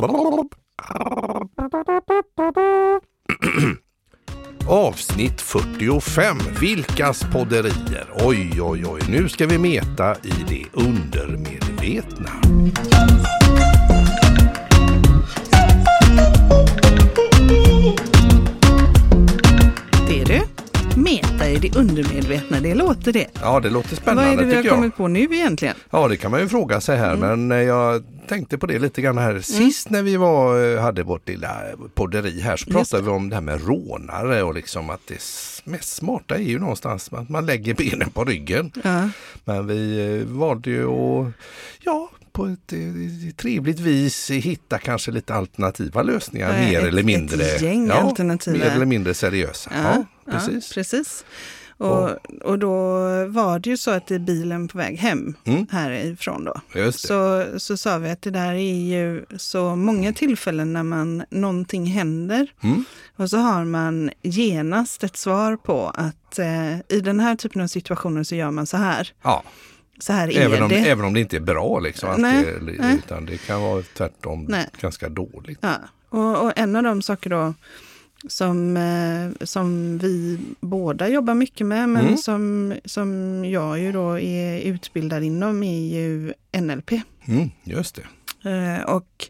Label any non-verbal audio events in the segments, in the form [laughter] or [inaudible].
[clears throat] Avsnitt 45, Vilkas podderier. Oj, oj, oj, nu ska vi meta i det undermedvetna. Låter det. Ja, det låter Vad spännande är det vi har jag. kommit på nu egentligen? Ja, det kan man ju fråga sig här, Mm. men eh, jag tänkte på det lite grann här. Sist när vi var, eh, hade vårt lilla podderi här så Just pratade vi om det här med rånare och liksom att det mest smarta är ju någonstans att man lägger benen på ryggen. Ja. Men vi eh, valde ju att, ja, på ett eh, trevligt vis hitta kanske lite alternativa lösningar, Eh, mer ett- eller ett mindre. gäng ja, alternativa. Mer eller mindre seriösa. Ja, precis. precis. Och, och då var det ju så att i bilen på väg hem Mm. härifrån då, så, så sa vi att det där är ju så många tillfällen när man någonting händer Mm. och så har man genast ett svar på att eh, i den här typen av situationer så gör man så här. Ja, Så här är även om, det. även om det inte är bra liksom. Nej, det, nej. Utan det kan vara tvärtom Nej. ganska dåligt. Ja, och, och en av de saker då som, eh, som vi båda jobbar mycket med, men Mm. som, som jag ju då är utbildad inom, är ju NLP. Mm, just det. Eh, Och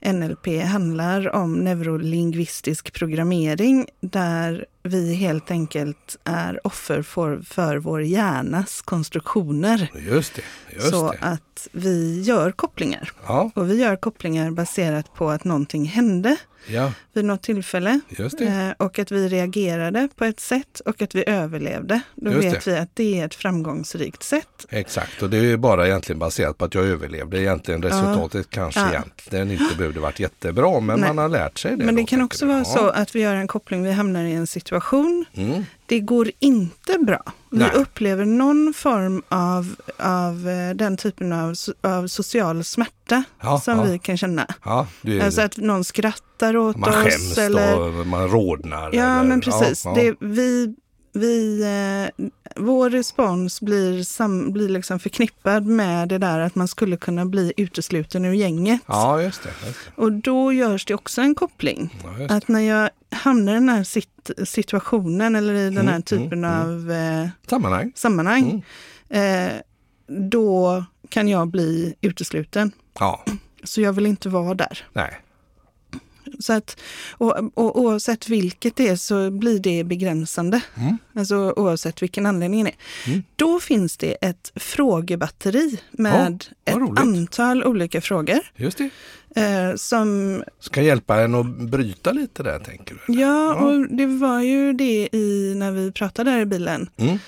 NLP handlar om neurolingvistisk programmering där vi helt enkelt är offer för, för vår hjärnas konstruktioner. Just det. Just så det. att vi gör kopplingar. Ja, Och vi gör kopplingar baserat på att någonting hände ja, vid något tillfälle det. eh, och att vi reagerade på ett sätt och att vi överlevde. Då Just vet vi att det är ett framgångsrikt sätt. Exakt, och det är bara egentligen baserat på att jag överlevde. Egentligen resultatet kanske Ja. egentligen inte behövde varit jättebra, men Nej. man har lärt sig det. Men det då, kan också vara Ja. så att vi gör en koppling, vi hamnar i en situation, Mm. det går inte bra. Vi Nej. upplever någon form av, av eh, den typen av, av social smärta Ja, som ja. vi kan känna. Ja, det Alltså att någon skrattar åt man oss. skäms eller, och man rodnar. Ja, eller, men precis. Det, vi, vi, eh, vår respons blir, sam, blir liksom förknippad med det där att man skulle kunna bli utesluten ur gänget. ja just det. Just det. Och då görs det också en koppling. Ja. Att när jag hamnar i den här sit, situationen eller i den Mm, här typen mm, av eh, Sammanhang. sammanhang, Mm. eh, då kan jag bli utesluten. Ja, Så jag vill inte vara där. nej. Så att, och, och oavsett vilket det är så blir det begränsande. Mm. Alltså oavsett vilken anledning det är. Mm. Då finns det ett frågebatteri med Ja, ett roligt. antal olika frågor. Just det. Eh, som, Ska hjälpa en att bryta lite där tänker du? ja, Ja. och det var ju det i när vi pratade där i bilen. Mm.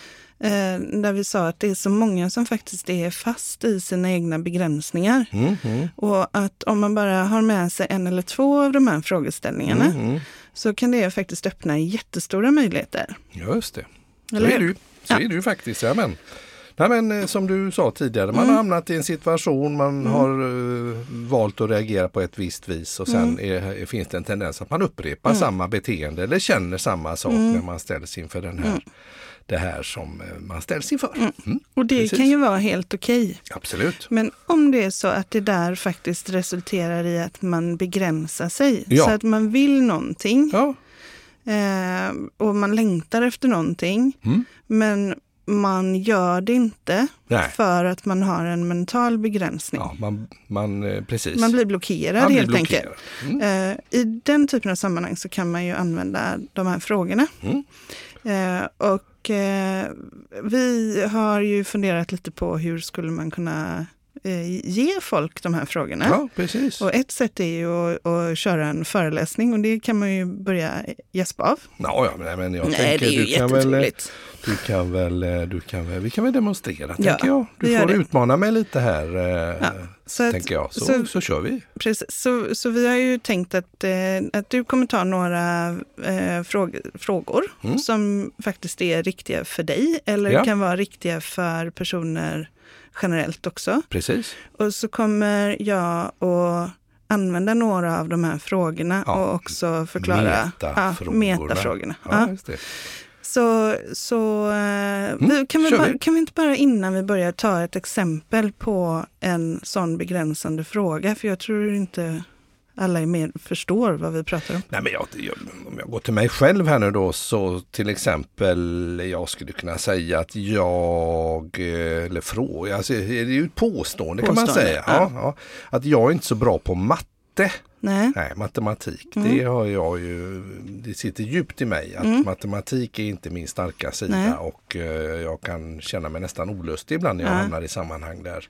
Eh, där vi sa att det är så många som faktiskt är fast i sina egna begränsningar. Mm, mm, Och att om man bara har med sig en eller två av de här frågeställningarna mm, mm. så kan det faktiskt öppna jättestora möjligheter. Just det. Så Eller är det ju. Så Ja. är det ju faktiskt. Ja, men. Nej, men eh, som du sa tidigare, man Mm. har hamnat i en situation, man har eh, valt att reagera på ett visst vis och sen Mm. är, finns det en tendens att man upprepar samma beteende eller känner samma sak Mm. när man ställs inför den här, det här som eh, man ställs inför. Mm. Och det Precis. kan ju vara helt okej. Absolut. Men om det är så att det där faktiskt resulterar i att man begränsar sig, Ja. så att man vill någonting Ja. eh, och man längtar efter någonting, Mm. men man gör det inte Nej. för att man har en mental begränsning. Ja, man, man, eh, precis. Man blir blockerad Man blir helt enkelt. blockerad. Mm. Eh, I den typen av sammanhang så kan man ju använda de här frågorna. Mm. Eh, och Eh, vi har ju funderat lite på hur skulle man kunna ge folk de här frågorna. Ja, precis. Och ett sätt är ju att, att köra en föreläsning och det kan man ju börja gäspa av. Ja, ja, men, jag Nej, tänker det är ju du kan väl, eh, du kan väl, eh, du kan väl, vi kan väl demonstrera Ja, tänker jag. vi Du får det. utmana mig lite här, eh, Ja, Så, att, tänker jag. Så, så- så, kör vi. precis, så, så vi har ju tänkt att, eh, att du kommer ta några eh, fråg, frågor Mm. som faktiskt är riktiga för dig eller Ja. kan vara riktiga för personer generellt också. Precis. Och så kommer jag att använda några av de här frågorna Ja, och också förklara metafrågorna. Ja, metafrågorna. Ja. Så, så eh, vi, kan, vi bara, vi. kan vi inte bara innan vi börjar ta ett exempel på en sån begränsande fråga? För jag tror inte alla är mer förstår vad vi pratar om. Nej, men jag, jag, om jag går till mig själv här nu då så till exempel jag skulle kunna säga att jag, eh, eller fråga, alltså, det är ju ett påstående, kan man Påstående, säga. ja. Ja, att jag är inte så bra på matte. Nej. Nej, matematik, Mm. det har jag ju, det sitter djupt i mig att Mm. matematik är inte min starka sida Nej. och eh, jag kan känna mig nästan olustig ibland när jag Ja. hamnar i sammanhang där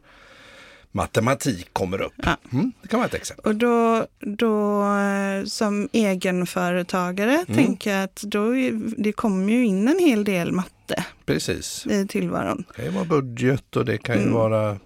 matematik kommer upp. Ja. Mm, det kan vara ett exempel. Och då, då eh, som egenföretagare Mm. tänker jag att då, det kommer ju in en hel del matte Precis. i tillvaron. Det kan ju vara budget och det kan ju Mm. vara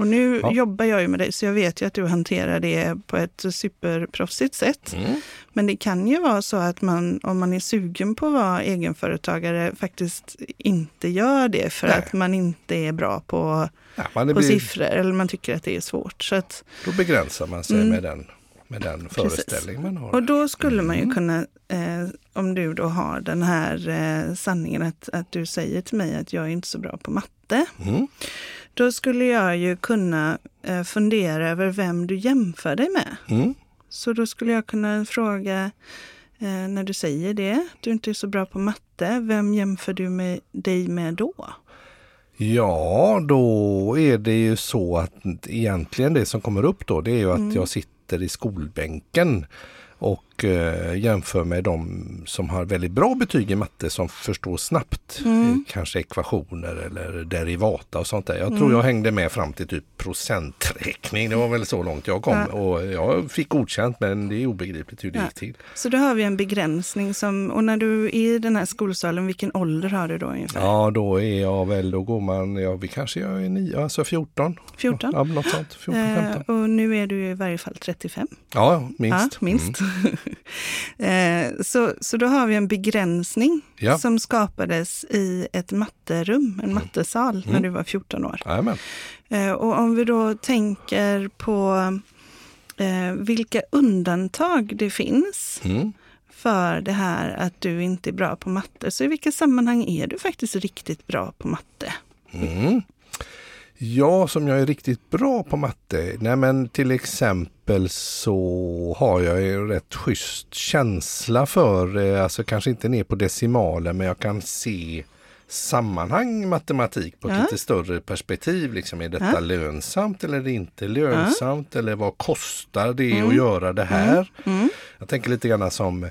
Och nu Ja. jobbar jag ju med dig så jag vet ju att du hanterar det på ett superproffsigt sätt. mm, Men det kan ju vara så att man, om man är sugen på att vara egenföretagare, faktiskt inte gör det för Nej. att man inte är bra på, ja, på blir, siffror eller man tycker att det är svårt. Så att, Då begränsar man sig Mm. med den, med den föreställning man har. och då skulle man ju Mm. kunna, eh, om du då har den här eh, sanningen att, att du säger till mig att jag är inte så bra på matte. Mm. Då skulle jag ju kunna eh, fundera över vem du jämför dig med. Mm. Så då skulle jag kunna fråga, eh, när du säger det, du inte är så bra på matte, vem jämför du med, dig med då? Ja, då är det ju så att egentligen det som kommer upp då det är ju att Mm. jag sitter i skolbänken och eh, jämför med de som har väldigt bra betyg i matte som förstår snabbt Mm. eh, kanske ekvationer eller derivata och sånt där. Jag tror Mm. jag hängde med fram till typ procenträkning. Det var väl så långt jag kom Ja. och jag fick godkänt men det är obegripligt hur det Ja. gick till. Så då har vi en begränsning som, och när du är i den här skolsalen, vilken ålder har du då ungefär? Ja, då är jag väl, då går man, ja vi kanske jag är nio, alltså 14. 14? Ja, något sånt. 14, 15. Eh, och nu är du i varje fall 35. Ja, minst. Ja, minst. eh, [laughs] så, så då har vi en begränsning Ja. som skapades i ett matterum, en mattesal, när Mm. du var 14 år. Mm. Jajamän. Eh, och om vi då tänker på eh, vilka undantag det finns Mm. för det här att du inte är bra på matte. Så i vilka sammanhang är du faktiskt riktigt bra på matte? Mm. Ja, som jag är riktigt bra på matte. Nej men till exempel så har jag ju rätt schysst känsla för, eh, alltså kanske inte ner på decimaler, men jag kan se sammanhang matematik på ett Ja. lite större perspektiv. Liksom, är detta Ja. lönsamt eller är det inte lönsamt? Eller vad kostar det Mm. att göra det här? Mm. Jag tänker lite grann som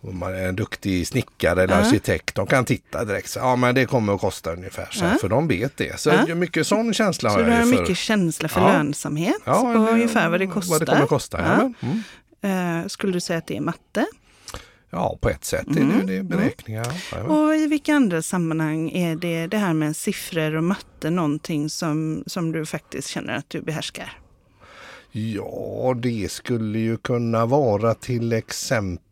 om man är en duktig snickare eller Ja. arkitekt. De kan titta direkt. Så, ja men det kommer att kosta ungefär så här. För de vet det. Så Ja. mycket sån känsla Så har du jag har ju för. mycket känsla för Ja. lönsamhet Ja, och eller ungefär vad det kostar. Vad det kommer att kosta. Ja. Mm. Eh, skulle du säga att det är matte? ja, på ett sätt är Mm. det, det är beräkningar. Ja. Och i vilka andra sammanhang är det, det här med siffror och matte någonting som, som du faktiskt känner att du behärskar? ja, det skulle ju kunna vara till exempel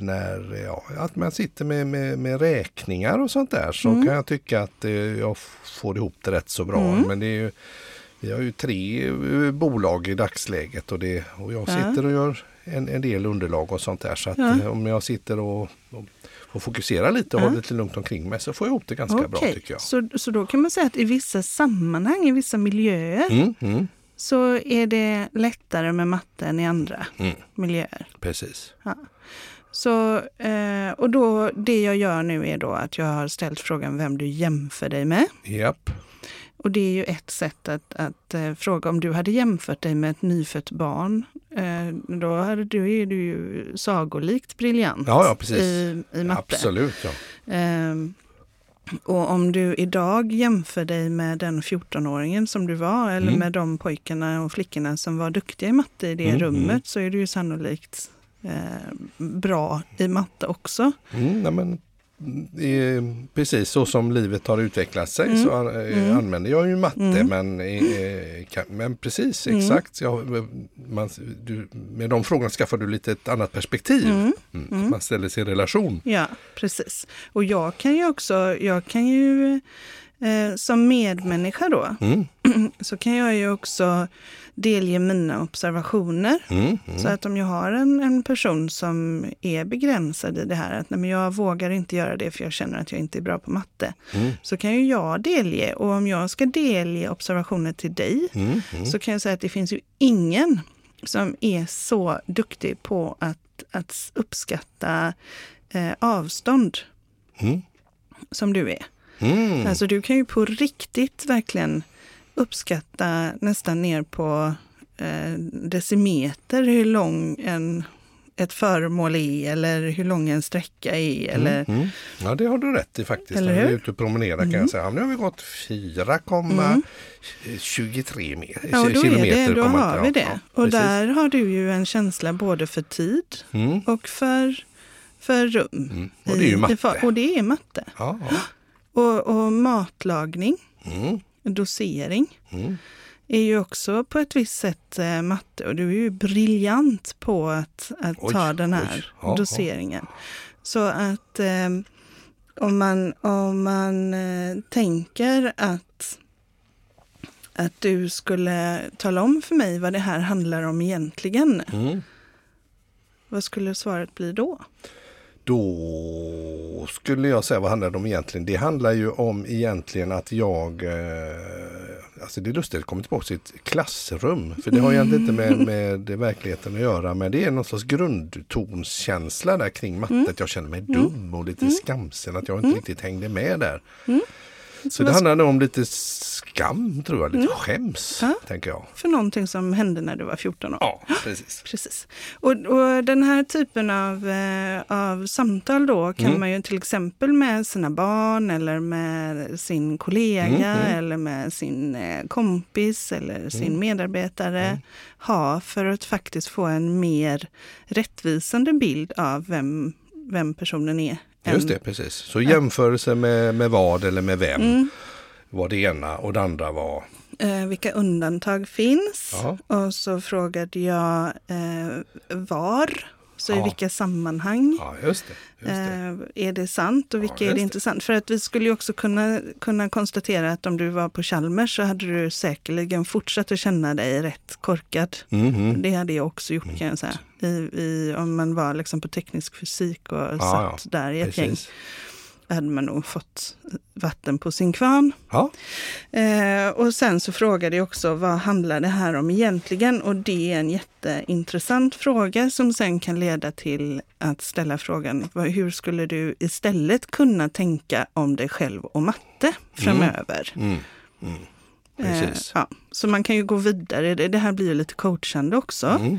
när ja, att man sitter med, med, med räkningar och sånt där så Mm. kan jag tycka att eh, jag får ihop det rätt så bra. Mm. Men det är ju, vi har ju tre eh, bolag i dagsläget och, det, och jag Ja. sitter och gör en, en del underlag och sånt där. Så att Ja. eh, om jag sitter och, och får fokusera lite och Ja. ha lite lugnt omkring mig så får jag ihop det ganska bra Okej, tycker jag. Så, så då kan man säga att i vissa sammanhang, i vissa miljöer, Mm, mm, så är det lättare med matte än i andra mm, miljöer. precis. Så, eh, och då, det jag gör nu är då att jag har ställt frågan vem du jämför dig med. Japp. Och det är ju ett sätt att, att eh, fråga om du hade jämfört dig med ett nyfött barn. Eh, då, hade du, är du ju sagolikt briljant Ja, ja, precis. i, i matte. Absolut. Ja. Och om du idag jämför dig med den 14-åringen som du var eller Mm. med de pojkarna och flickorna som var duktiga i matte i det Mm, rummet mm. så är du ju sannolikt eh, bra i matte också. Mm, nej men, precis så som livet har utvecklat sig Mm. så eh, Mm. använder jag ju matte Mm. men, eh, kan, men precis Mm. exakt. Jag, man, du, med de frågorna skaffar du lite ett annat perspektiv. Mm. Mm. Man ställer sig i relation. Ja, precis. Och jag kan ju också, jag kan ju eh, som medmänniska då, Mm. [clears throat] så kan jag ju också delge mina observationer. Mm. Mm. Så att om jag har en, en person som är begränsad i det här, att nej, men jag vågar inte göra det för jag känner att jag inte är bra på matte, Mm. så kan ju jag delge. Och om jag ska delge observationer till dig, Mm. Mm. så kan jag säga att det finns ju ingen som är så duktig på att, att uppskatta eh, avstånd som du är. Mm. Alltså du kan ju på riktigt verkligen uppskatta nästan ner på eh, decimeter hur lång en, ett föremål är eller hur lång en sträcka är. Eller, Mm. Ja, det har du rätt i faktiskt. När vi är ute och promenerar kan jag säga. Ja, Nu har vi gått 4,23 me- Mm. Ja, då, är det, då har vi det. ja, och där har du ju en känsla både för tid Mm. och för, för rum. Mm. Och det är ju i matte. och det är matte. Ja, ja. Och, och matlagning, Mm. dosering, Mm. är ju också på ett visst sätt eh, matte. Och du är ju briljant på att, att Oj, ta den här oj. Ja, doseringen. Så att eh, om man, om man eh, tänker att, att du skulle tala om för mig vad det här handlar om egentligen. Mm. Vad skulle svaret bli då? Då skulle jag säga vad handlar det om egentligen? Det handlar ju om egentligen att jag, eh, alltså det är lustigt att komma tillbaka till ett klassrum. För det har egentligen inte med, med verkligheten att göra. Men det är någon slags grundtonskänsla där kring matte. Att jag känner mig dum och lite skamsen. Att jag inte riktigt hängde med där. Så det handlar nog om lite skam tror jag, lite skäms Ja. tänker jag. För någonting som hände när du var 14 år. Ja, precis. [gasps] Precis. Och, och den här typen av, eh, av samtal då kan Mm. man ju till exempel med sina barn eller med sin kollega Mm, mm. eller med sin eh, kompis eller sin Mm. medarbetare ha för att faktiskt få en mer rättvisande bild av vem, vem personen är. Just det, precis. Så jämförelse med, med vad eller med vem Mm. var det ena och det andra var... Eh, vilka undantag finns? Ja. Och så frågade jag eh, var, så i Ja. vilka sammanhang. Ja, just det. Just det. Eh, är det sant och vilka Ja, är det inte sant? För att vi skulle ju också kunna, kunna konstatera att om du var på Chalmers så hade du säkerligen fortsatt att känna dig rätt korkad. Mhm. Det hade jag också gjort kan jag säga. I, i, om man var liksom på teknisk fysik och Ja, satt där i ett gäng. Precis. hade man nog fått vatten på sin kvarn. Ja, Eh, och sen så frågade jag också vad handlar det här om egentligen? Och det är en jätteintressant fråga som sen kan leda till att ställa frågan hur skulle du istället kunna tänka om dig själv och matte framöver? mm. Mm. Precis. Eh, ja, så man kan ju gå vidare. Det, det här blir ju lite coachande också.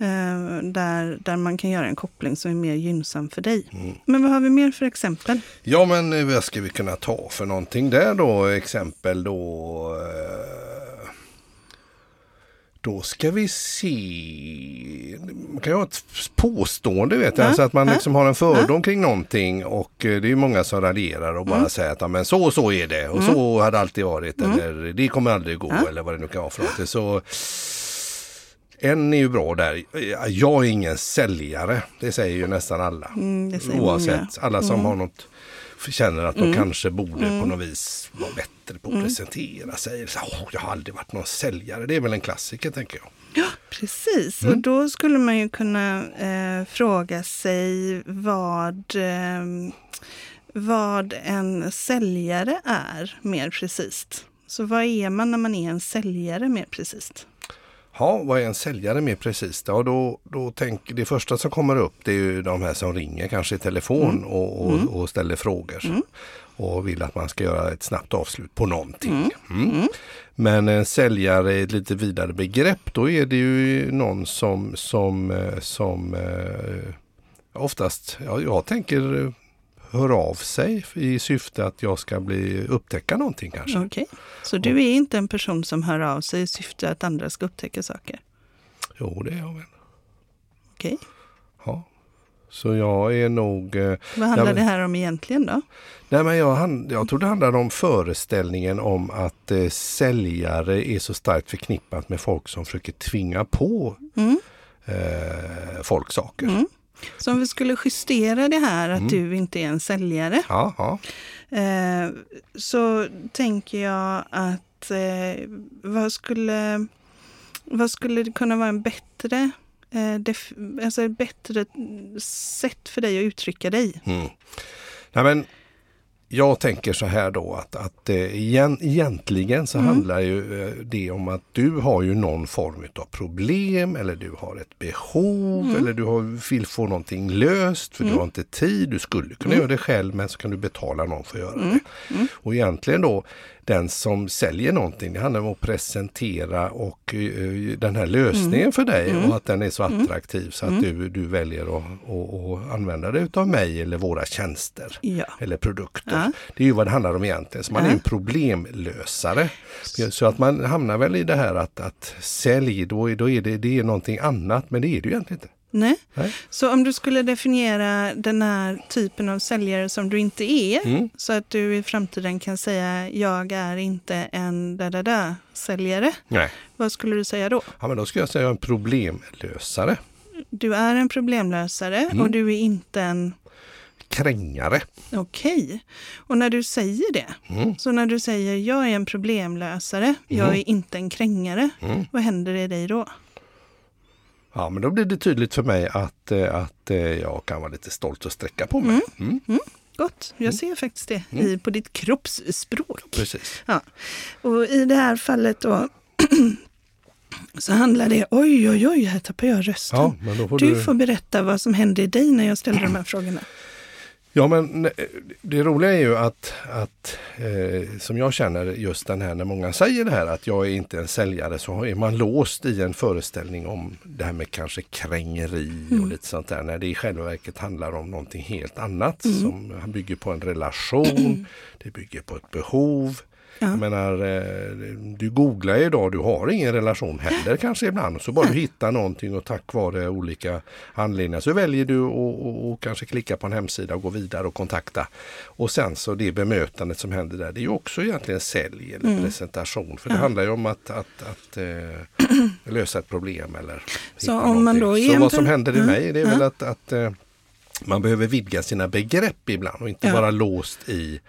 Mm. Mm. Eh, där, där man kan göra en koppling som är mer gynnsam för dig. Mm. Men vad har vi mer för exempel? Ja, men eh, vad ska vi kunna ta för någonting där då? Exempel då... eh, Då ska vi se. Man kan ju ha ett påstående vet jag. Ja, Alltså att man ja, liksom har en fördom kring någonting och det är många som raljerar och bara Mm. säger att ja, men så och så är det och så hade det alltid varit eller det kommer aldrig gå Ja. eller vad det nu kan vara för något. Så en är ju bra där. Jag är ingen säljare. Det säger ju nästan alla. Mm, Oavsett. många. Alla som Mm. har något känner att de Mm. kanske borde Mm. på något vis vara bättre på att Mm. presentera sig. Så, "Åh, jag har aldrig varit någon säljare. Det är väl en klassiker tänker jag. Ja, precis. Mm. Och då skulle man ju kunna eh, fråga sig vad, eh, vad en säljare är mer precis. Så vad är man när man är en säljare mer precis? Ja, vad är en säljare mer precis? Ja, då, då tänk, det första som kommer upp det är ju de här som ringer kanske i telefon Mm. och, och, Mm. och ställer frågor. Mm. Och vill att man ska göra ett snabbt avslut på någonting. Mm. Mm. Men en säljare är ett lite vidare begrepp. Då är det ju någon som, som, eh, som eh, oftast, ja, jag tänker eh, hör av sig i syfte att jag ska bli upptäcka någonting kanske. Okej. Så du är inte en person som hör av sig i syfte att andra ska upptäcka saker? Jo, det är jag väl. Okej. Ja. Så jag är nog... eh, Vad handlar men- det här om egentligen då? Nej, men jag, jag tror det handlar om föreställningen om att eh, säljare är så starkt förknippat med folk som försöker tvinga på Mm. eh, folk saker. Mm. Så om vi skulle justera det här att Mm. du inte är en säljare. Ja, ja. Eh, så tänker jag att eh, vad, skulle, vad skulle det kunna vara en bättre, eh, alltså ett bättre sätt för dig att uttrycka dig? Mm. Nej, men jag tänker så här då att, att eh, igen, egentligen så Mm. handlar ju eh, det om att du har ju någon form av problem eller du har ett behov Mm. eller du har, vill få någonting löst för du har inte tid. Du skulle kunna Mm. göra det själv men så kan du betala någon för att göra det. Och egentligen då den som säljer någonting, det handlar om att presentera och eh, den här lösningen för dig och att den är så attraktiv så att du, du väljer att, att, att använda dig utav mig eller våra tjänster Ja. eller produkter. Ja. Det är ju vad det handlar om egentligen. Så man är Ja. en problemlösare. Så att man hamnar väl i det här att, att sälj, då, är- då är det, det är någonting annat, men det är det ju egentligen inte. Nej. Nej. Så om du skulle definiera den här typen av säljare som du inte är, Mm. så att du i framtiden kan säga jag är inte en da-da-da säljare. Nej. Vad skulle du säga då? Ja, men då skulle jag säga en problemlösare. Du är en problemlösare Mm. och du är inte en Krängare. Okej. Och när du säger det, Mm. så när du säger jag är en problemlösare, jag är inte en krängare, Mm. vad händer i dig då? Ja, men då blir det tydligt för mig att, eh, att eh, jag kan vara lite stolt och sträcka på mig. Mm. Gott, jag ser faktiskt det i, på ditt kroppsspråk. Precis. Ja. Och i det här fallet då [clears throat] så handlar det, oj oj oj, här tappar jag rösten. Ja, får du du... får berätta vad som hände i dig när jag ställde de här frågorna. Ja men eh, det roliga är ju att, att eh, som jag känner just den här när många säger det här att jag är inte en säljare så är man låst i en föreställning om det här med kanske krängeri och lite sånt där när det i själva verket handlar om någonting helt annat som bygger på en relation, det bygger på ett behov. Ja. Jag menar, eh, du googlar ju idag, du har ingen relation heller kanske ibland. Så bara du hittar någonting och tack vare olika anledningar så väljer du att och, och kanske klicka på en hemsida och gå vidare och kontakta. Och sen så det bemötandet som händer där, det är ju också egentligen sälj eller presentation. För det handlar ju om att, att, att eh, [clears throat] lösa ett problem eller Så om man då Så vad som händer i Ja, mig det är ja. väl att, att eh, man behöver vidga sina begrepp ibland och inte Ja. vara låst i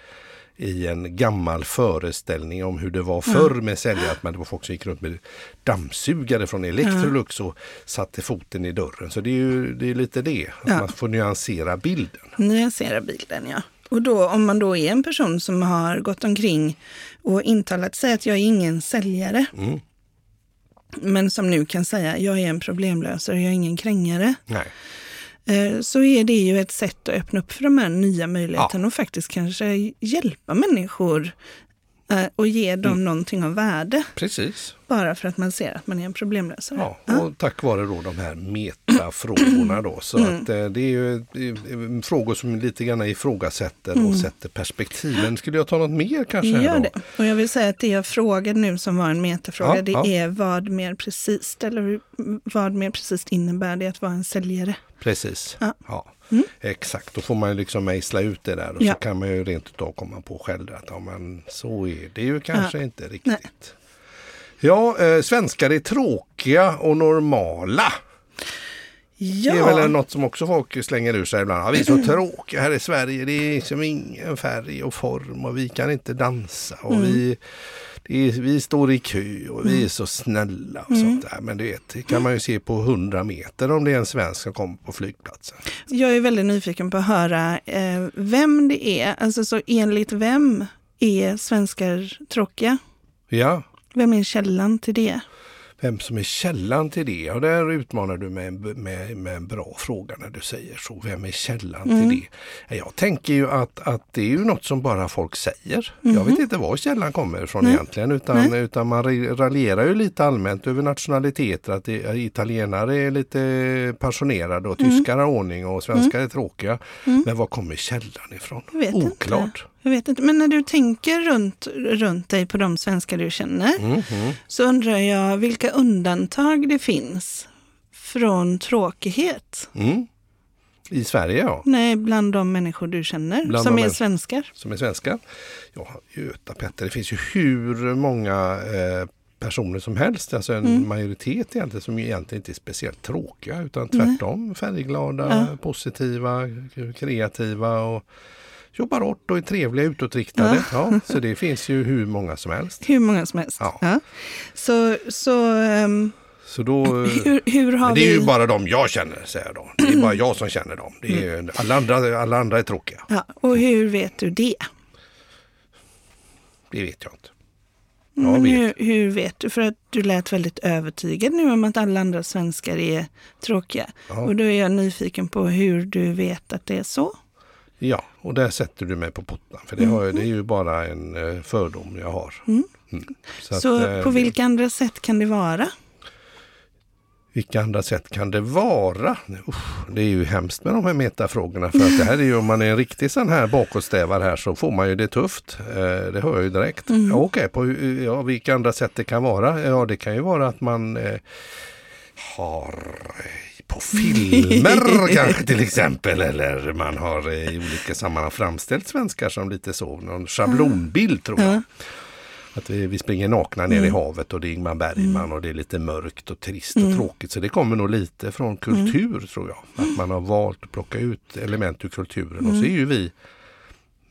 i en gammal föreställning om hur det var förr med säljare. Att man, det var folk som gick runt med dammsugare från Electrolux och satte foten i dörren. Så det är ju det är lite det, att Ja. man får nyansera bilden. Nyansera bilden, ja. Och då, om man då är en person som har gått omkring och intalat sig att jag är ingen säljare, Mm. men som nu kan säga jag är en problemlösare, jag är ingen krängare, Nej. Eh, så är det ju ett sätt att öppna upp för de här nya möjligheterna och faktiskt kanske hjälpa människor eh, och ge dem Mm. någonting av värde, Precis. Bara för att man ser att man är en problemlösare. Ja, och tack vare då de här metafrågorna då. Så Mm. att eh, det är ju eh, frågor som lite grann ifrågasätter och sätter perspektiv. Men skulle jag ta något mer kanske? Gör då? det. Och jag vill säga att det jag frågade nu som var en metafråga, Ja, det ja. är vad mer precis, eller vad mer precis innebär det att vara en säljare? Precis. Ja. Ja. Exakt, då får man ju liksom mejsla ut det där och Ja. så kan man ju rent utav komma på själv att ja, men så är det ju kanske inte riktigt. Nej. Ja, eh, svenskar är tråkiga och normala. Ja, Det är väl något som också folk slänger ur sig ibland. Ja, vi är så [clears throat] tråkiga här i Sverige. Det är liksom ingen färg och form och vi kan inte dansa. Och Mm. vi, är, vi står i kö och Mm. vi är så snälla och sånt där. Men du vet, det kan man ju se på 100 meter om det är en svensk som kommer på flygplatsen. jag är väldigt nyfiken på att höra eh, vem det är, alltså så enligt vem är svenskar tråkiga? Ja, Vem är källan till det? vem som är källan till det? Och där utmanar du med, med, med en bra fråga när du säger så. Vem är källan Mm. till det? Jag tänker ju att, att det är ju något som bara folk säger. Jag vet inte var källan kommer ifrån. Nej. egentligen utan, utan man ra- raljerar ju lite allmänt över nationaliteter. Att italienare är lite passionerade och Mm. tyskar har ordning och svenskar är tråkiga. Men var kommer källan ifrån? Oklart. inte. Jag vet inte, men när du tänker runt, runt dig på de svenskar du känner, Mhm. så undrar jag vilka undantag det finns från tråkighet. Mm. I Sverige ja. Nej, bland de människor du känner Bland som är svenskar. som är svenskar. Ja, Göta Petter, det finns ju hur många eh, personer som helst, alltså en Mm. majoritet egentligen som egentligen inte är speciellt tråkiga utan tvärtom färgglada, Ja. positiva, kreativa och jobbar hårt och är trevliga utåtriktade. Ja. så det finns ju hur många som helst. Hur många som helst. Ja. Så, så ehm, Så då, eh, [laughs] hur, hur har det är vi... ju bara de jag känner, säger jag då. Det är bara jag som känner dem. Det är, Mm. alla, andra, alla andra är tråkiga. Ja, och hur vet du det? det vet jag inte. Men Jag hur, vet. hur vet du? För att du lät väldigt övertygad nu om att alla andra svenskar är tråkiga. Ja. Och då är jag nyfiken på hur du vet att det är så. Ja, och där sätter du mig på pottan. För det, har, jag- det är ju bara en eh, fördom jag har. Mm. Mm. Så, att, eh, på vilka andra sätt kan det vara? Vilka andra sätt kan det vara? Usch, det är ju hemskt med de här metafrågorna. För att det här är ju, om man är en riktig sån här bakåtstävare här så får man ju det tufft. Eh, det hör jag ju direkt. Mm. Ja, Okej, på hur- ja, vilka andra sätt det kan vara? Ja, det kan ju vara att man eh, har eh, på filmer kanske till exempel. Eller man har i olika sammanhang framställt svenskar som lite så, någon schablonbild tror jag. Ja. Att vi, vi springer nakna ner i havet och det är Ingmar Bergman och det är lite mörkt och trist och tråkigt. Så det kommer nog lite från kultur tror jag. Att man har valt att plocka ut element ur kulturen. Och så är ju vi,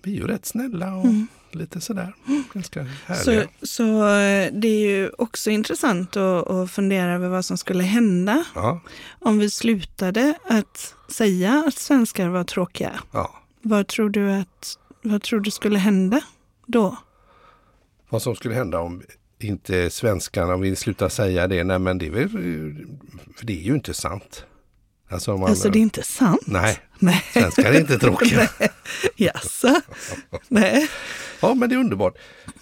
vi är ju rätt snälla och lite sådär. Ganska härliga. Så, så eh, det är ju också intressant att, att fundera över vad som skulle hända Ja, om vi slutade att säga att svenskar var tråkiga. ja. Vad tror du att vad tror du skulle hända då? Vad som skulle hända om inte svenskarna vill sluta säga det. Nej men det är väl, för det är ju inte sant. Alltså, man, Alltså det är inte sant? Nej, Nej. svenskar är inte tråkiga. [laughs] Jaså? [laughs] Nej. Ja, men det är underbart.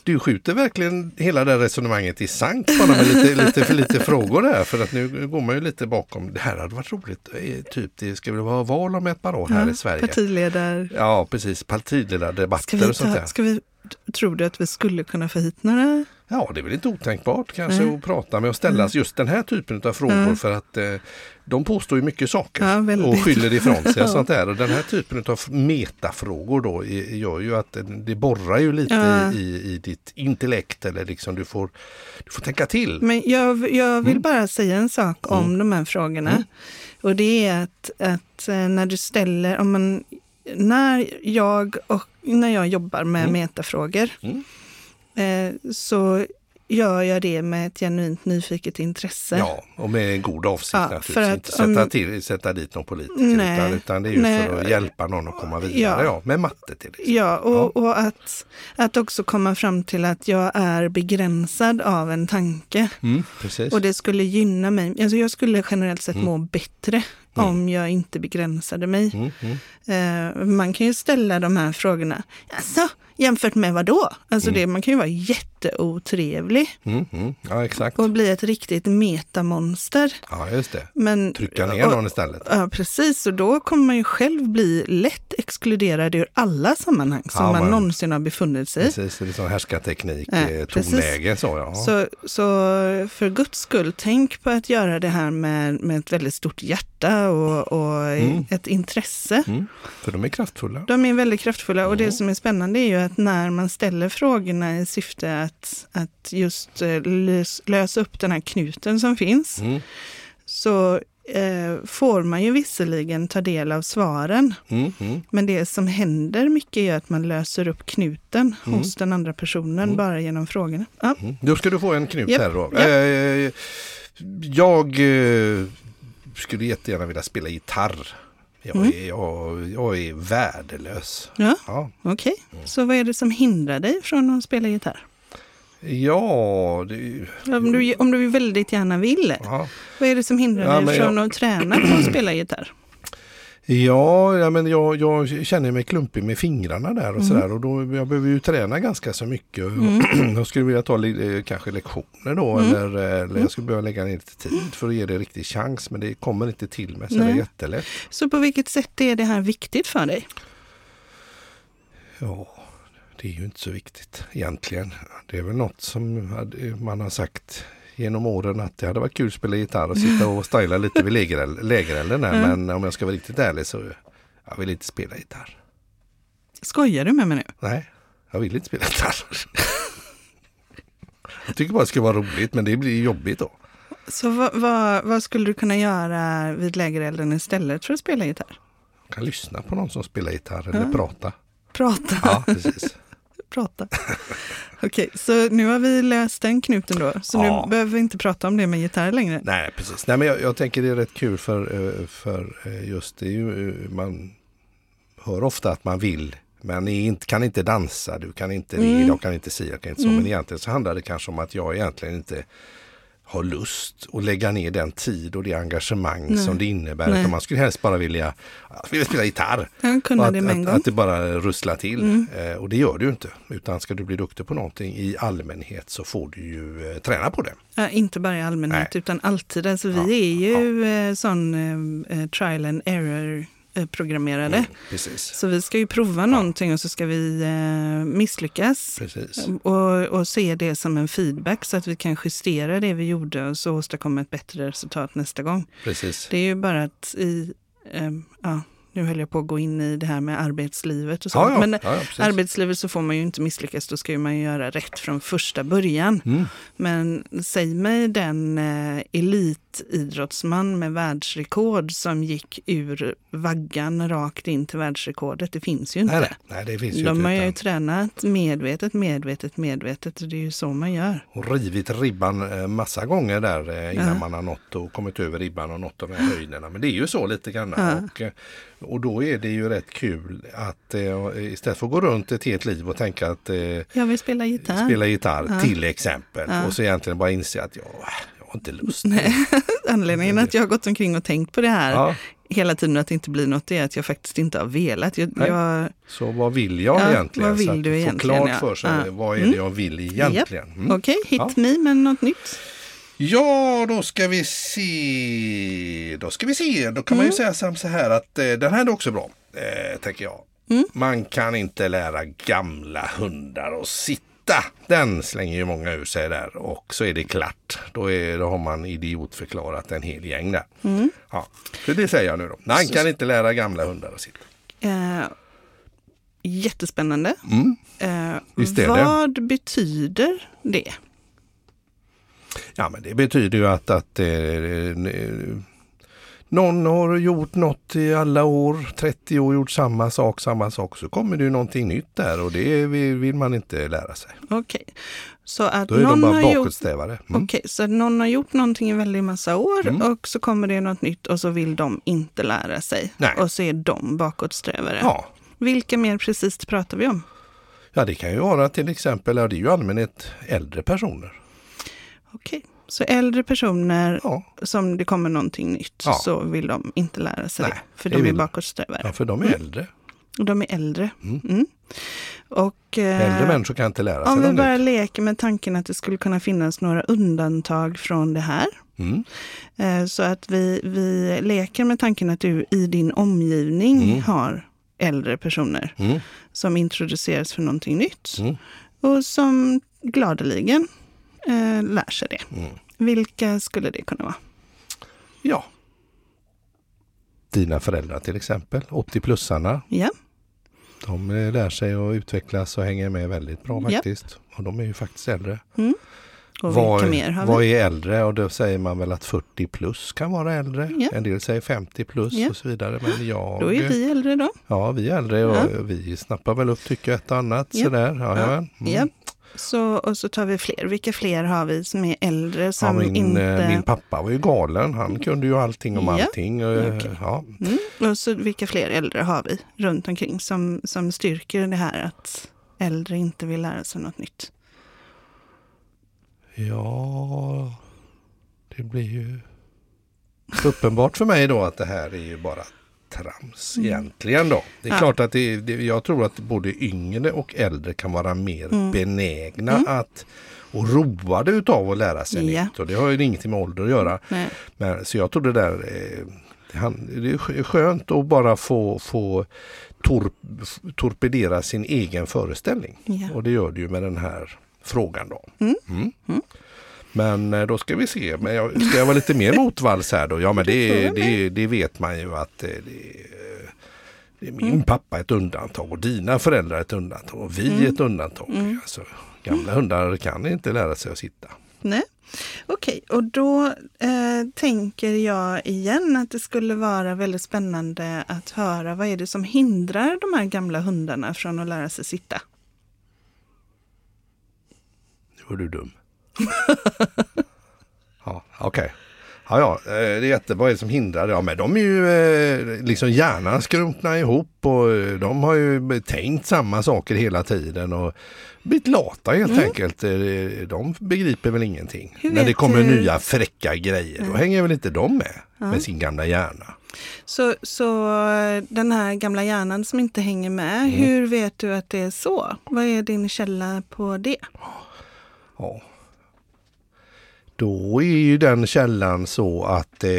Du skjuter verkligen hela det resonemanget i sank bara med lite, lite, för lite frågor där. För att nu går man ju lite bakom. Det här hade varit roligt. Eh, Typ, det ska väl vara val om ett par år här Ja, i Sverige. Partiledar... Ja, precis. Partiledardebatter och sånt där. ska vi, tror du att vi skulle kunna få hit några? Ja, det är väl inte otänkbart kanske Nej. att prata med och ställa just den här typen av frågor Ja. för att eh, de påstår ju mycket saker Ja, väldigt. och skyller ifrån sig och sånt där. Och den här typen av metafrågor då gör ju att det- borrar ju lite Ja. i, i ditt intellekt eller liksom du får, du får tänka till. Men jag, jag vill Mm. bara säga en sak om de här frågorna. Mm. Och det är att, att eh, när du ställer, om man, när jag, och, när jag jobbar med Mm. metafrågor Mm. Så gör jag det med ett genuint nyfiket intresse. Ja, och med en god avsikt Ja, naturligtvis. att inte sätta, till, sätta dit någon politiker Nej, utan, utan det är ju nej. för att hjälpa någon att komma vidare. Ja. Ja. med matte till exempel. Ja, och, och att, att också komma fram till att jag är begränsad av en tanke. Mm. Och det skulle gynna mig. Alltså jag skulle generellt sett Mm. må bättre om jag inte begränsade mig. Mm, mm. Eh, man kan ju ställa de här frågorna. Alltså, jämfört med vad då? Alltså det, man kan ju vara jätteotrevlig Mm, mm. Ja, exakt. och bli ett riktigt metamonster. Ja, just det. Men, Trycka ner och- någon istället. Ja, precis. Och då kommer man ju själv bli lätt exkluderad ur alla sammanhang som Ja, man man- någonsin har befunnit sig i. Precis, det är sån härskarteknik, Ja, eh, tonläge så ja. Så, så för guds skull, tänk på att göra det här med, med ett väldigt stort hjärta och, och Mm. ett intresse. Mm, för de är kraftfulla. De är väldigt kraftfulla och det Mm. som är spännande är ju att när man ställer frågorna i syfte att, att just eh, lös, lösa upp den här knuten som finns, Mm, så eh, får man ju visserligen ta del av svaren. mm, mm. Men det som händer mycket är att man löser upp knuten Mm. hos den andra personen Mm. bara genom frågorna. Ja. Mm. Då ska du få en knut Japp, här då. japp. Eh, jag eh, skulle jättegärna vilja spela gitarr. Jag, Mm. är, jag, jag är värdelös. Ja, Ja, okej. Så vad är det som hindrar dig från att spela gitarr? ja, det, Om du, om du väldigt gärna vill. ja. Vad är det som hindrar Ja, dig från jag- att träna på att spela gitarr? Ja, ja men jag, jag känner mig klumpig med fingrarna där och Mm. sådär. Och då, jag behöver ju träna ganska så mycket. [clears throat] jag skulle vilja ta li, eh, kanske lektioner då. Mm. Eller, eh, eller jag skulle behöva lägga ner lite tid för att ge det en riktig chans. Men det kommer inte till mig så det är Nej. jättelätt. Så på vilket sätt är det här viktigt för dig? Ja, det är ju inte så viktigt egentligen. Det är väl något som man har sagt genom åren att det hade varit kul att spela gitarr och sitta och styla lite vid lägereld- lägerelden. där. Mm. Men om jag ska vara riktigt ärlig så jag vill inte spela gitarr. Skojar du med mig nu? Nej, jag vill inte spela gitarr. [laughs] jag tycker bara det ska vara roligt men det blir jobbigt då. Så vad, vad, vad skulle du kunna göra vid lägerelden istället för att spela gitarr? Jag kan lyssna på någon som spelar gitarr eller Ja. prata. Prata. Ja, precis. [laughs] prata. Okej, så nu har vi löst den knuten då. Så Ja. nu behöver vi inte prata om det med gitarr längre. Nej, precis. Nej, men jag, jag tänker det är rätt kul för, eh, för eh, just det är ju, eh, man hör ofta att man vill Men inte, kan inte dansa, du kan inte Mm. det, jag kan inte si, jag kan inte så. Men egentligen så handlar det kanske om att jag egentligen inte har lust att lägga ner den tid och det engagemang som det innebär. Nej. Utan man skulle helst bara vilja, vill spela gitarr. Kunde Och att, det med en att, gång. Mm. att det bara russlar till. Eh, och det gör du inte. Utan ska du bli duktig på någonting i allmänhet så får du ju eh, träna på det. Ja, inte bara i allmänhet Nej. utan alltid. Alltså, Ja, vi är ju eh, sån eh, eh, trial and error programmerade. Mm, precis. Så vi ska ju prova någonting och så ska vi eh, misslyckas. precis. Och, och se det som en feedback så att vi kan justera det vi gjorde och så åstadkomma ett bättre resultat nästa gång. precis. Det är ju bara att i, ehm, ja, nu höll jag på att gå in i det här med arbetslivet och så. Ja, ja, Men ja, arbetslivet så får man ju inte misslyckas, då ska ju man ju göra rätt från första början. Mm. Men säg mig den eh, elitidrottsman med världsrekord som gick ur vaggan rakt in till världsrekordet. Det finns ju inte. Nej, nej, det finns ju De inte. har ju utan- tränat medvetet, medvetet, medvetet. Och det är ju så man gör. och rivit ribban eh, massa gånger där eh, innan man har nått och kommit över ribban och nått de här höjderna. Men det är ju så lite grann. Och, eh, och då är det ju rätt kul att eh, istället för att gå runt ett helt liv och tänka att eh, Jag vill spela gitarr. spela gitarr Ja. till exempel Ja. och så egentligen bara inse att jag, jag har inte lust. [laughs] Anledningen att jag har gått omkring och tänkt på det här Ja, hela tiden att det inte blir något är att jag faktiskt inte har velat. Jag, Nej. jag, så vad vill jag Ja, egentligen? vad vill så du få egentligen, klart ja. för sig vad är det Mm. jag vill egentligen. Mm. Okej, hit Ja. me med något nytt. Ja, då ska vi se. Då ska vi se. Då kan man ju säga som så här att eh, den här är också bra, eh, tänker jag. Mm. Man kan inte lära gamla hundar att sitta. Den slänger ju många ur sig där och så är det klart. Då, är, då har man idiotförklarat en hel gäng där. Mm. Ja, så det säger jag nu då. Man kan inte lära gamla hundar att sitta. Eh, jättespännande. Mm. Det. vad betyder det? Ja men det betyder ju att, att eh, eh, någon har gjort något i alla år, 30 år gjort samma sak, samma sak. Så kommer det ju någonting nytt där och det vill, man inte lära sig. Okej, så att Då är de någon bara har gjort bakåtsträvare. Mm. Okej, så att någon har gjort någonting i väldigt massa år Mm. och så kommer det något nytt och så vill de inte lära sig. Nej. Och så är de bakåtsträvare. Ja. Vilka mer precis pratar vi om? ja, det kan ju vara till exempel, ja, det är ju allmänhet äldre personer. Okej, så äldre personer Ja, som det kommer någonting nytt Ja. så vill de inte lära sig Nej, det. För det de är bakåtsträvare. ja för de är Mm. äldre. De är äldre. Mm. Mm. Och, eh, Äldre människor kan inte lära sig Om vi bara nytt. leker med tanken att det skulle kunna finnas några undantag från det här. Mm. Eh, Så att vi, vi leker med tanken att du i din omgivning Mm. har äldre personer Mm. som introduceras för någonting nytt Mm. och som gladeligen eh, lär sig det. Mm. Vilka skulle det kunna vara? Ja. Dina föräldrar till exempel, 80-plussarna. Ja, De eh, lär sig att utvecklas och hänger med väldigt bra Ja. faktiskt. Och de är ju faktiskt äldre. och vad, vilka mer har vad vi? är äldre? Och då säger man väl att 40 plus kan vara äldre. Ja. En del säger 50 plus Ja. och så vidare. Men jag, Då är vi äldre då. Ja, vi är äldre och Ja. vi snappar väl upp tycker ett och annat. Ja. Sådär. Ja, Ja. ja. Mm. Ja. Så, och så tar vi fler. Vilka fler har vi som är äldre Ja, som min, inte... eh, min pappa var ju galen. Han kunde ju allting om Ja. allting. Eh, Okej. Ja. Mm. Och så vilka fler äldre har vi runt omkring som, som styrker det här att äldre inte vill lära sig något nytt? ja, det blir ju uppenbart för mig då att det här är ju bara trams Mm. egentligen då. Det är Ja. klart att det, det, jag tror att både yngre och äldre kan vara mer Mm. benägna Mm. att och roade utav att lära sig Ja. nytt. Och det har ju ingenting med ålder att göra. Nej. Men, så jag tror det där eh, det, är skö- skönt att bara få, få tor, torpedera sin egen föreställning. Ja. Och det gör det ju med den här frågan då. Mm. Mm. Mm. Men eh, då ska vi se, men jag, ska jag vara lite mer motvalls här då? Ja men det, Det det, vet man ju att det, det är min pappa ett undantag och dina föräldrar ett undantag och vi Mm. ett undantag. Mm. Alltså, gamla hundar kan inte lära sig att sitta. Nej. Okej, och då eh, tänker jag igen att det skulle vara väldigt spännande att höra vad är det som hindrar de här gamla hundarna från att lära sig sitta? Nu var du dum. [laughs] ja, okej. Ja, ja, eh, det är jättebra. Vad är det som hindrar? Ja, men de är ju eh, liksom hjärnan skrumpnar ihop och eh, de har ju tänkt samma saker hela tiden och blivit lata helt Mm. enkelt. De begriper väl ingenting. Hur När det kommer du- nya fräcka grejer, då hänger väl inte de med med sin gamla hjärna. Så, så den här gamla hjärnan som inte hänger med, Mm. hur vet du att det är så? Vad är din källa på det? Ja. Då är ju den källan så att eh,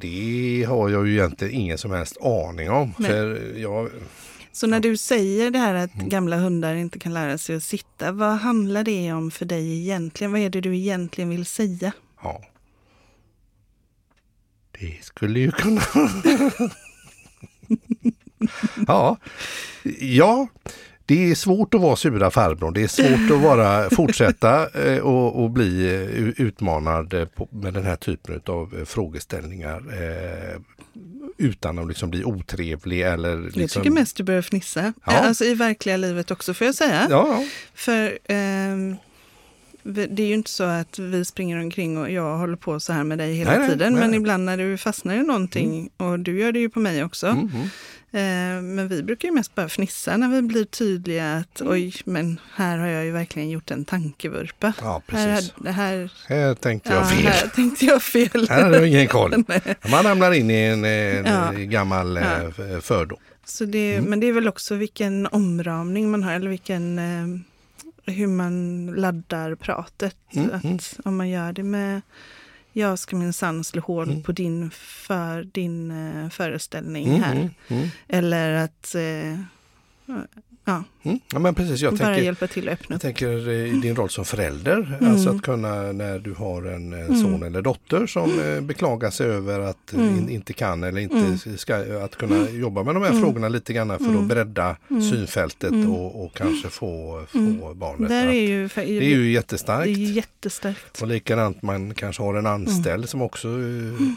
det har jag ju egentligen ingen som helst aning om. Nej. För jag, Så när du säger det här att Mm. gamla hundar inte kan lära sig att sitta, vad handlar det om för dig egentligen? Vad är det du egentligen vill säga? Ja. Det skulle ju kunna... [laughs] ja. ja, det är svårt att vara sura farbrorn. Det är svårt att vara, [laughs] fortsätta eh, och, och bli eh, utmanad eh, med den här typen av frågeställningar. Eh, utan att liksom bli otrevlig eller... Liksom, Jag tycker mest du börjar fnissa. Ja. Alltså i verkliga livet också får jag säga. Ja. För vi- det är ju inte så att vi springer omkring och jag håller på så här med dig hela Nej, tiden. nej. Men ibland när du fastnar i någonting, och du gör det ju på mig också. Mm, mm. Eh, men vi brukar ju mest bara fnissa när vi blir tydliga att Mm. oj, men här har jag ju verkligen gjort en tankevurpa. ja Här, precis. det här, Här tänkte ja, jag fel. här tänkte jag fel. Här hade jag ingen koll. [laughs] Man ramlar in i en, en Ja. gammal Ja. eh, fördom. Så det, Mm. Men det är väl också vilken omramning man har, eller vilken, eh, hur man laddar pratet. Mm, att mm. Om man gör det med jag ska minsann slå hål Mm. på din, för, din eh, föreställning Mm, här. mm, mm, Eller att eh, ja, mm. Ja men precis, jag bara tänker, till öppna jag tänker eh, i din roll som förälder, Mm. alltså att kunna när du har en, en son eller dotter som eh, beklagar sig över att eh, Mm. in, inte kan eller inte Mm. ska, att kunna jobba med de här Mm. frågorna lite grann för att Mm. bredda Mm. synfältet Mm. och, och kanske få, få Mm. barnet Där att, är ju, Det är ju det är jättestarkt. jättestarkt. Och likadant man kanske har en anställd Mm. som också eh,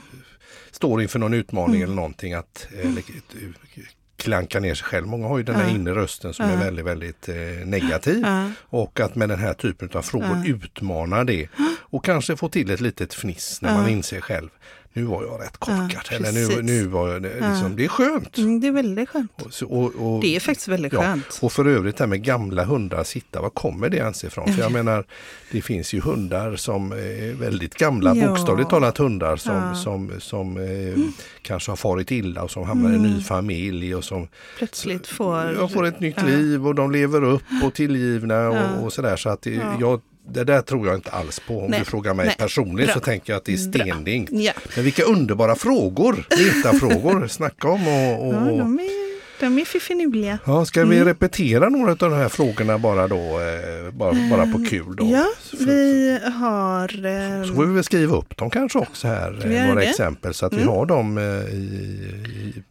står inför någon utmaning eller någonting att Mm. eh, klanka ner sig själv. Många har ju den här Ja. inre rösten som Ja. är väldigt, väldigt eh, negativ. Ja, Och att med den här typen av frågor utmana det och kanske få till ett litet fniss när man inser själv nu var jag rätt korkad. Ja, eller nu, nu var jag, det- Ja. liksom, det är skönt. mm, det är väldigt skönt. Och, och, och, Det är faktiskt väldigt Ja, skönt. och för övrigt det här med gamla hundar sitta, var kommer det ens ifrån? För jag menar, det finns ju hundar som är väldigt gamla, Ja. bokstavligt talat hundar som, som, som eh, kanske har farit illa och som hamnar i en ny Mm. familj och som Plötsligt får... ja, får ett nytt liv och de lever upp och tillgivna och, och sådär. Så att det, Ja. jag, det där tror jag inte alls på. Om Nej. du frågar mig Nej. personligen så Bra. tänker jag att det är stendingt. Ja, Men vilka underbara frågor, frågor [laughs] snacka om. Och, och, ja de är, de är fiffinuliga. Ja, ska vi Mm. repetera några av de här frågorna bara då, eh, bara, bara på kul då? Ja, Så- vi har... Så får vi väl skriva upp dem kanske också här, vi eh, några det? exempel så att vi Mm. har dem eh, i,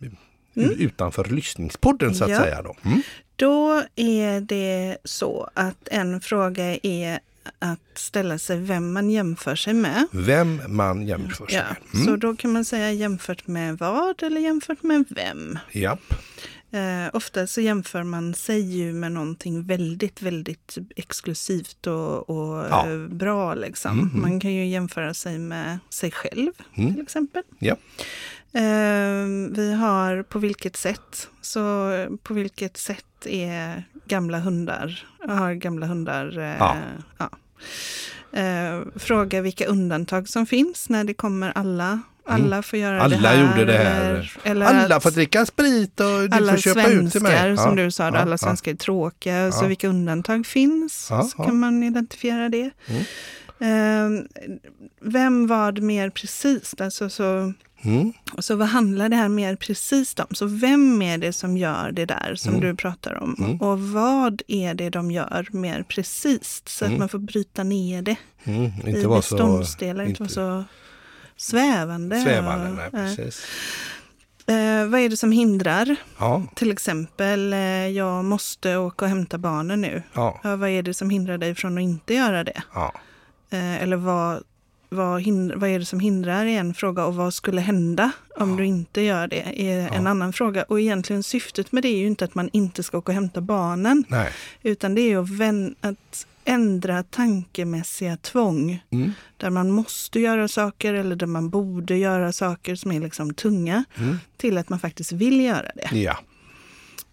i, Mm. utanför lyssningspodden så att Ja. säga. Då. Mm. Då är det så att en fråga är att ställa sig vem man jämför sig med. Vem man jämför sig med. Så Mm. då kan man säga jämfört med vad eller jämfört med vem. Japp. Eh, ofta så jämför man sig ju med någonting väldigt, väldigt exklusivt och, och Ja. eh, bra. Liksom. Mhm. Man kan ju jämföra sig med sig själv Mm. till exempel. Ja. Eh, vi har på vilket sätt. Så eh, på vilket sätt är gamla hundar, har gamla hundar eh, Ja. ja. Eh, fråga vilka undantag som finns när det kommer alla. Alla får göra Mm. Alla det här. gjorde det här. Eller, Alla får dricka sprit och du alla får köpa ut till mig. svenskar, som du sa, då, alla svenskar är tråkiga. Så vilka undantag finns? Så kan man identifiera det. Mm. Eh, vem var det mer precis? Alltså, så, Mm. så vad handlar det här mer precis om? Så vem är det som gör det där som Mm. du pratar om? Mm. Och vad är det de gör mer precis? Så Mm. att man får bryta ner det Mm. i beståndsdelar, inte, vara så svävande. svävande. och- Nej, precis. Eh, vad är det som hindrar? Ja, Till exempel, eh, jag måste åka och hämta barnen nu. ja, Ja, vad är det som hindrar dig från att inte göra det? ja. Eh, eller vad, vad, hindr, vad är det som hindrar är en fråga och vad skulle hända om du inte gör det är en Ja. annan fråga. Och egentligen syftet med det är ju inte att man inte ska åka och hämta barnen. Nej. Utan det är ju att, vän, att ändra tankemässiga tvång. Mm. Där man måste göra saker eller där man borde göra saker som är liksom tunga. Mm. Till att man faktiskt vill göra det. Ja,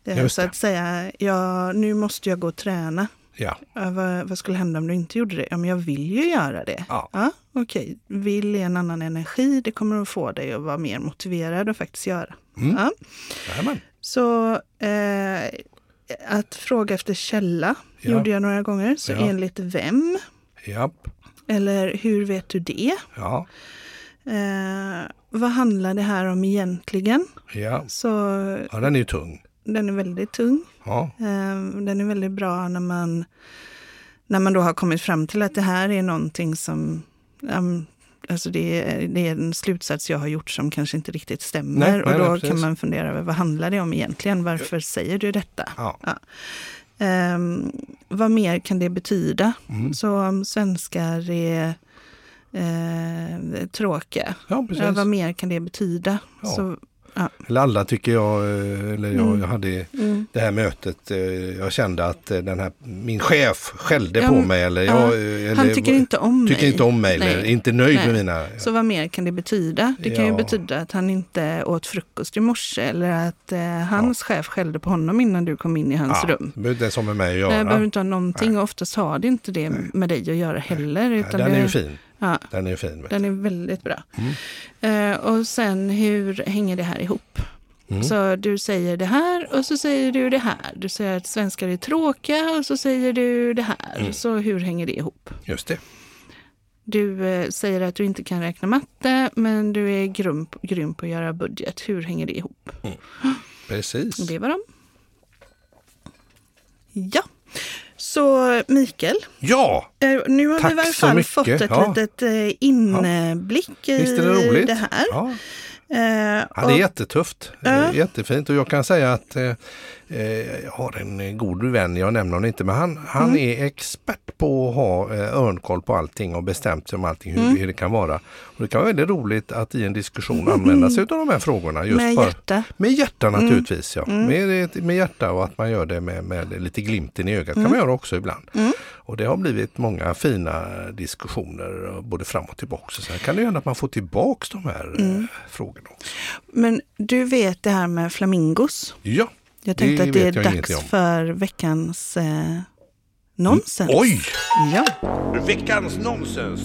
Eh, Just så det. att säga, ja, nu måste jag gå och träna. Ja, Ja, vad, vad skulle hända om du inte gjorde det? Ja, men jag vill ju göra det. Ja. Ja, Okej, vill är en annan energi. Det kommer att få dig att vara mer motiverad att faktiskt göra. Mm. Ja. Jajamän. Så eh, att fråga efter källa Ja. gjorde jag några gånger. Så Ja. enligt vem? Japp. Eller hur vet du det? Ja, Eh, vad handlar det här om egentligen? ja. Så ja, den är ju tung. den är väldigt tung. Ja, Eh, Den är väldigt bra när man, när man då har kommit fram till att det här är någonting som um, Alltså det, är, det är en slutsats jag har gjort som kanske inte riktigt stämmer. Nej, och då nej, kan man fundera över vad handlar det om egentligen? Varför säger du detta? ja. Ehm, vad mer kan det betyda? Mm. Så om svenskar är eh, tråkiga, ja ja, vad mer kan det betyda? Ja. Eller alla tycker jag, eh, eller jag, Mm. jag hade mm. det här mötet, eh, jag kände att eh, den här, min chef skällde Ja, på mig eller, ja, jag, eller Han tycker inte om tycker mig. inte om mig eller Nej. är inte nöjd Nej. med mina... Så vad mer kan det betyda? Det kan ju betyda att han inte åt frukost i morse eller att eh, hans chef skällde på honom innan du kom in i hans rum. Det behöver inte ens ha med mig att Det göra. behöver inte ha någonting och oftast har det inte det med dig att göra heller. Nej, Utan den det, är ju fin. Ja, Den är fin. den är väldigt bra. Mm. Eh, och sen hur hänger det här ihop? Mm. Så du säger det här och så säger du det här. Du säger att svenskar är tråkiga och så säger du det här. Mm. Så hur hänger det ihop? Just det. Du eh, säger att du inte kan räkna matte men du är grym, grym på att göra budget. Hur hänger det ihop? Precis. Det var de. Ja, så Mikael, Ja, eh, nu har vi i varje fall fått ett Ja. litet eh, inblick i visst är det det här. Ja. Eh, Ja, det är jättetufft. Ja. Jättefint och jag kan säga att eh, jag har en eh, god vän, jag nämner honom inte, men han, han Mm. är expert på att ha eh, örnkoll på allting och bestämt sig om allting, hur, Mm. hur det kan vara. Och Det kan vara väldigt roligt att i en diskussion använda sig av de här frågorna. Just med bara, hjärta. med hjärta naturligtvis, ja. Mm. Med, med hjärta och att man gör det med, med lite glimten i ögat Mm. kan man göra också ibland. Och det har blivit många fina diskussioner både fram och tillbaka. Här kan det hända att man får tillbaks de här Mm. eh, frågorna. Men du vet det här med flamingos. Ja, Jag tänkte Det att det är dags för veckans eh, nonsens. oj! Ja, Veckans nonsens!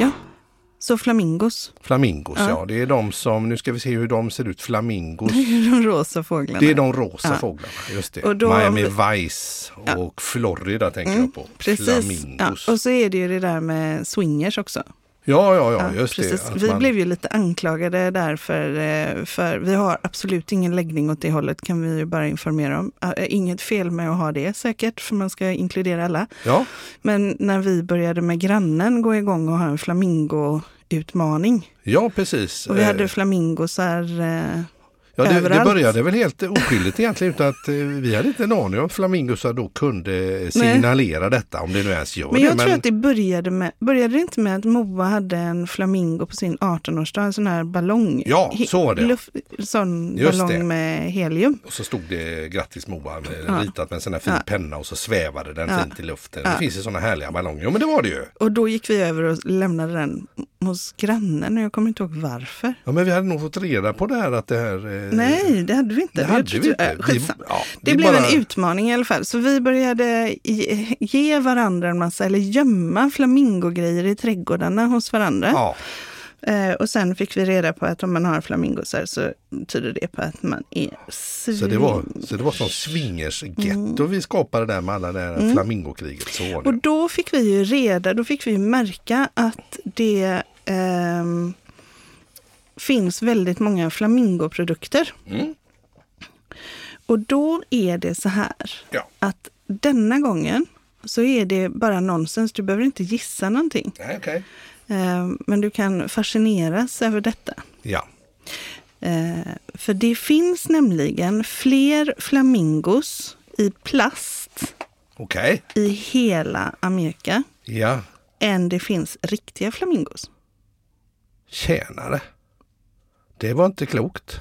ja. Så flamingos, Flamingos, ja. Ja. Det är de som, nu ska vi se hur de ser ut, flamingos. [laughs] de rosa fåglarna. Det är de rosa Ja. fåglarna, just det. Och då- Miami Vice och Florida tänker jag på. Mm, Precis. Ja. Flamingos. Och så är det ju det där med swingers också. Ja, ja, ja, just precis. det. Vi man- blev ju lite anklagade där för, eh, för vi har absolut ingen läggning åt det hållet kan vi ju bara informera om. Eh, Inget fel med att ha det säkert, för man ska inkludera alla. Ja, Men när vi började med grannen gå igång och ha en flamingo-utmaning. ja, precis. Och vi Eh, hade flamingosar. Eh, Ja, det, det började väl helt oskyldigt egentligen utan att eh, vi hade inte en aning om flamingosar då kunde signalera detta om det nu ens gör men det. jag tror att det började med, började det inte med att Moa hade en flamingo på sin 18-årsdag, en sån här ballong? Ja, så var det. Luft, sån Just ballong det. med helium. Och så stod det grattis Moa med, ritat med en sån här fin Ja. penna och så svävade den Ja. fint i luften. Ja. Det finns ju såna härliga ballonger. Ja men det var det ju. Och då gick vi över och lämnade den hos grannen och jag kommer inte ihåg varför. Ja men vi hade nog fått reda på det här att det här... eh, Nej, det hade vi inte. det hade vi inte. äh, skitsamma. ja, Det, blev bara- en utmaning i alla fall. Så vi började ge, ge varandra en massa, eller gömma flamingogrejer i trädgårdarna hos varandra. Ja, Eh, och sen fick vi reda på att om man har flamingosar så tyder det på att man är svin. så det var, så det var som swingers-getto vi skapade där med alla det här flamingokriget. Så Mm. Och då fick vi ju reda, då fick vi märka att det ehm, finns väldigt många flamingoprodukter. Mm. Och då är det så här Ja. att denna gången så är det bara nonsens. Du behöver inte gissa någonting. Nej, okej. Ehm, men du kan fascineras över detta. Ja. Eh, för det finns nämligen fler flamingos i plast Okej. i hela Amerika Ja. än det finns riktiga flamingos. Tjänare. Det var inte klokt.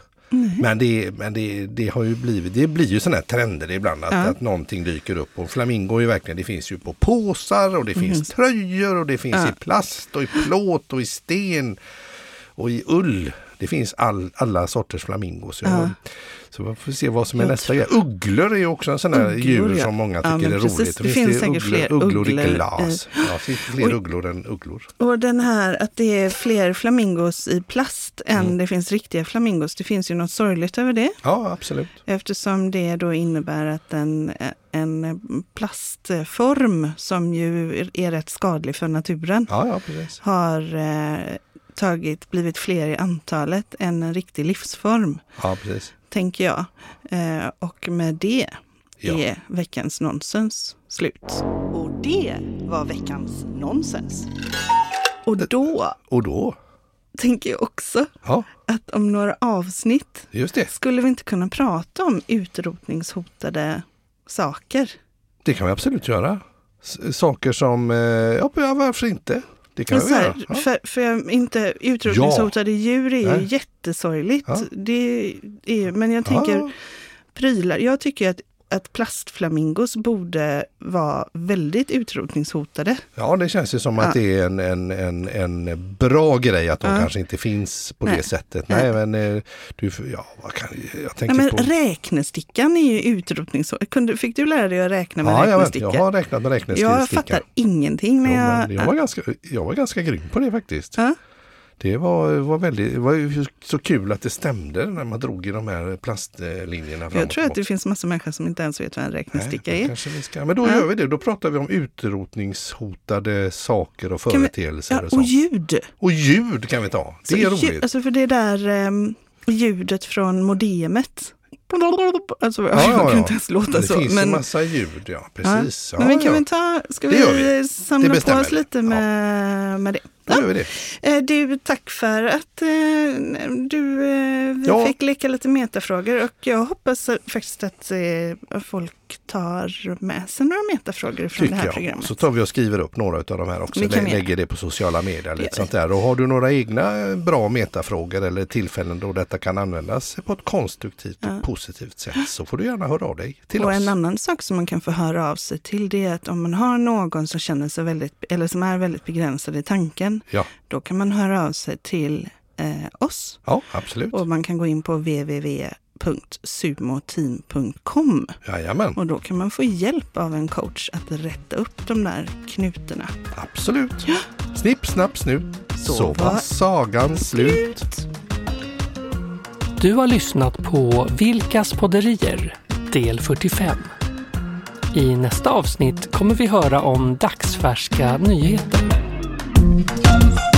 Men, det, men det, det har ju blivit, det blir ju sådana här trender ibland att, Ja. att någonting dyker upp. Och flamingo är verkligen, det finns ju på påsar och det finns tröjor och det finns Ja. i plast och i plåt och i sten och i ull. Det finns all, alla sorters flamingos. Ja. Så man får se vad som är Jag nästa grej. Ugglor är ju också en sån där Ugglor, djur ja. som många Ja, tycker men är precis. roligt. Det finns är säkert ugglor, fler ugglor i glas. Ja, det finns fler Oj. ugglor än ugglor. Och den här att det är fler flamingos i plast än Mm. det finns riktiga flamingos. Det finns ju något sorgligt över det. Ja, absolut. Eftersom det då innebär att en, en plastform som ju är rätt skadlig för naturen Ja, ja, precis. har eh, tagit, blivit fler i antalet än en riktig livsform, Ja, precis. tänker jag. Eh, och med det Ja. är veckans nonsens slut. Och det var veckans nonsens. Och då Och då? tänker jag också Ja, att om några avsnitt just det. skulle vi inte kunna prata om utrotningshotade saker. Det kan vi absolut göra. S- saker som, eh, ja varför inte? Det kan Men göra. här, Ja. för, för jag- inte, utrotningshotade djur är ju Nej. jättesorgligt. Ja. Det är, men jag tänker Ja, prylar. Jag tycker att, att plastflamingos borde vara väldigt utrotningshotade. ja, det känns ju som att Ja. det är en, en, en, en bra grej att de Ja. kanske inte finns på Nej. det sättet. Nej. Nej, men eh, du, ja, vad kan, jag Ja, tänker men på... räknestickan är ju utrotningshotad. Fick du lära dig att räkna med Ja, jag, vet, räknesticka? jag har räknat med jag räknesticka. fattar ingenting när Jo, jag... men jag, var ganska, jag var ganska grym på det faktiskt. Ja. Det var, var väldigt, det var så kul att det stämde när man drog i de här plastlinjerna. Jag tror att det finns massa människor som inte ens vet vad en räknesticka Nej, är. kanske vi ska, men då Ja. gör vi det. Då pratar vi om utrotningshotade saker och Kan vi- företeelser. Ja, och, och ljud. och ljud kan vi ta. Det Så är ljud- roligt. Alltså för det där um, ljudet från modemet. Alltså, Ja, jag ja, [laughs] kan ja. inte ens låta det så. finns men, en massa ljud, ja. Precis. Ja. Men vi Ja, kan ja. väl ta, ska Det vi, samla Det på oss lite med, med det? Då gör vi det. Eh, Du, tack för att eh, du eh, vi Ja. fick leka lite metafrågor och jag hoppas eh, faktiskt att eh, folk tar med sig några metafrågor från det Tycker här jag. programmet. Så tar vi och skriver upp några av de här också. Det Lä- göra. lägger det på sociala medier. Lite sånt där. Och har du några egna eh, bra metafrågor eller tillfällen då detta kan användas på ett konstruktivt Ja. och positivt sätt så får du gärna höra av dig till och oss. en annan sak som man kan få höra av sig till det är att om man har någon som känner sig väldigt, eller som är väldigt begränsad i tanken, Ja. då kan man höra av sig till eh, oss. ja, absolut. Och man kan gå in på www.sumoteam.com Jajamän, och då kan man få hjälp av en coach att rätta upp de där knutorna. absolut. Snipp, snapp, snut. Så Så, var var sagan slut. Du har lyssnat på Vilkas podderier, del 45. I nästa avsnitt kommer vi höra om dagsfärska nyheter. Thank you.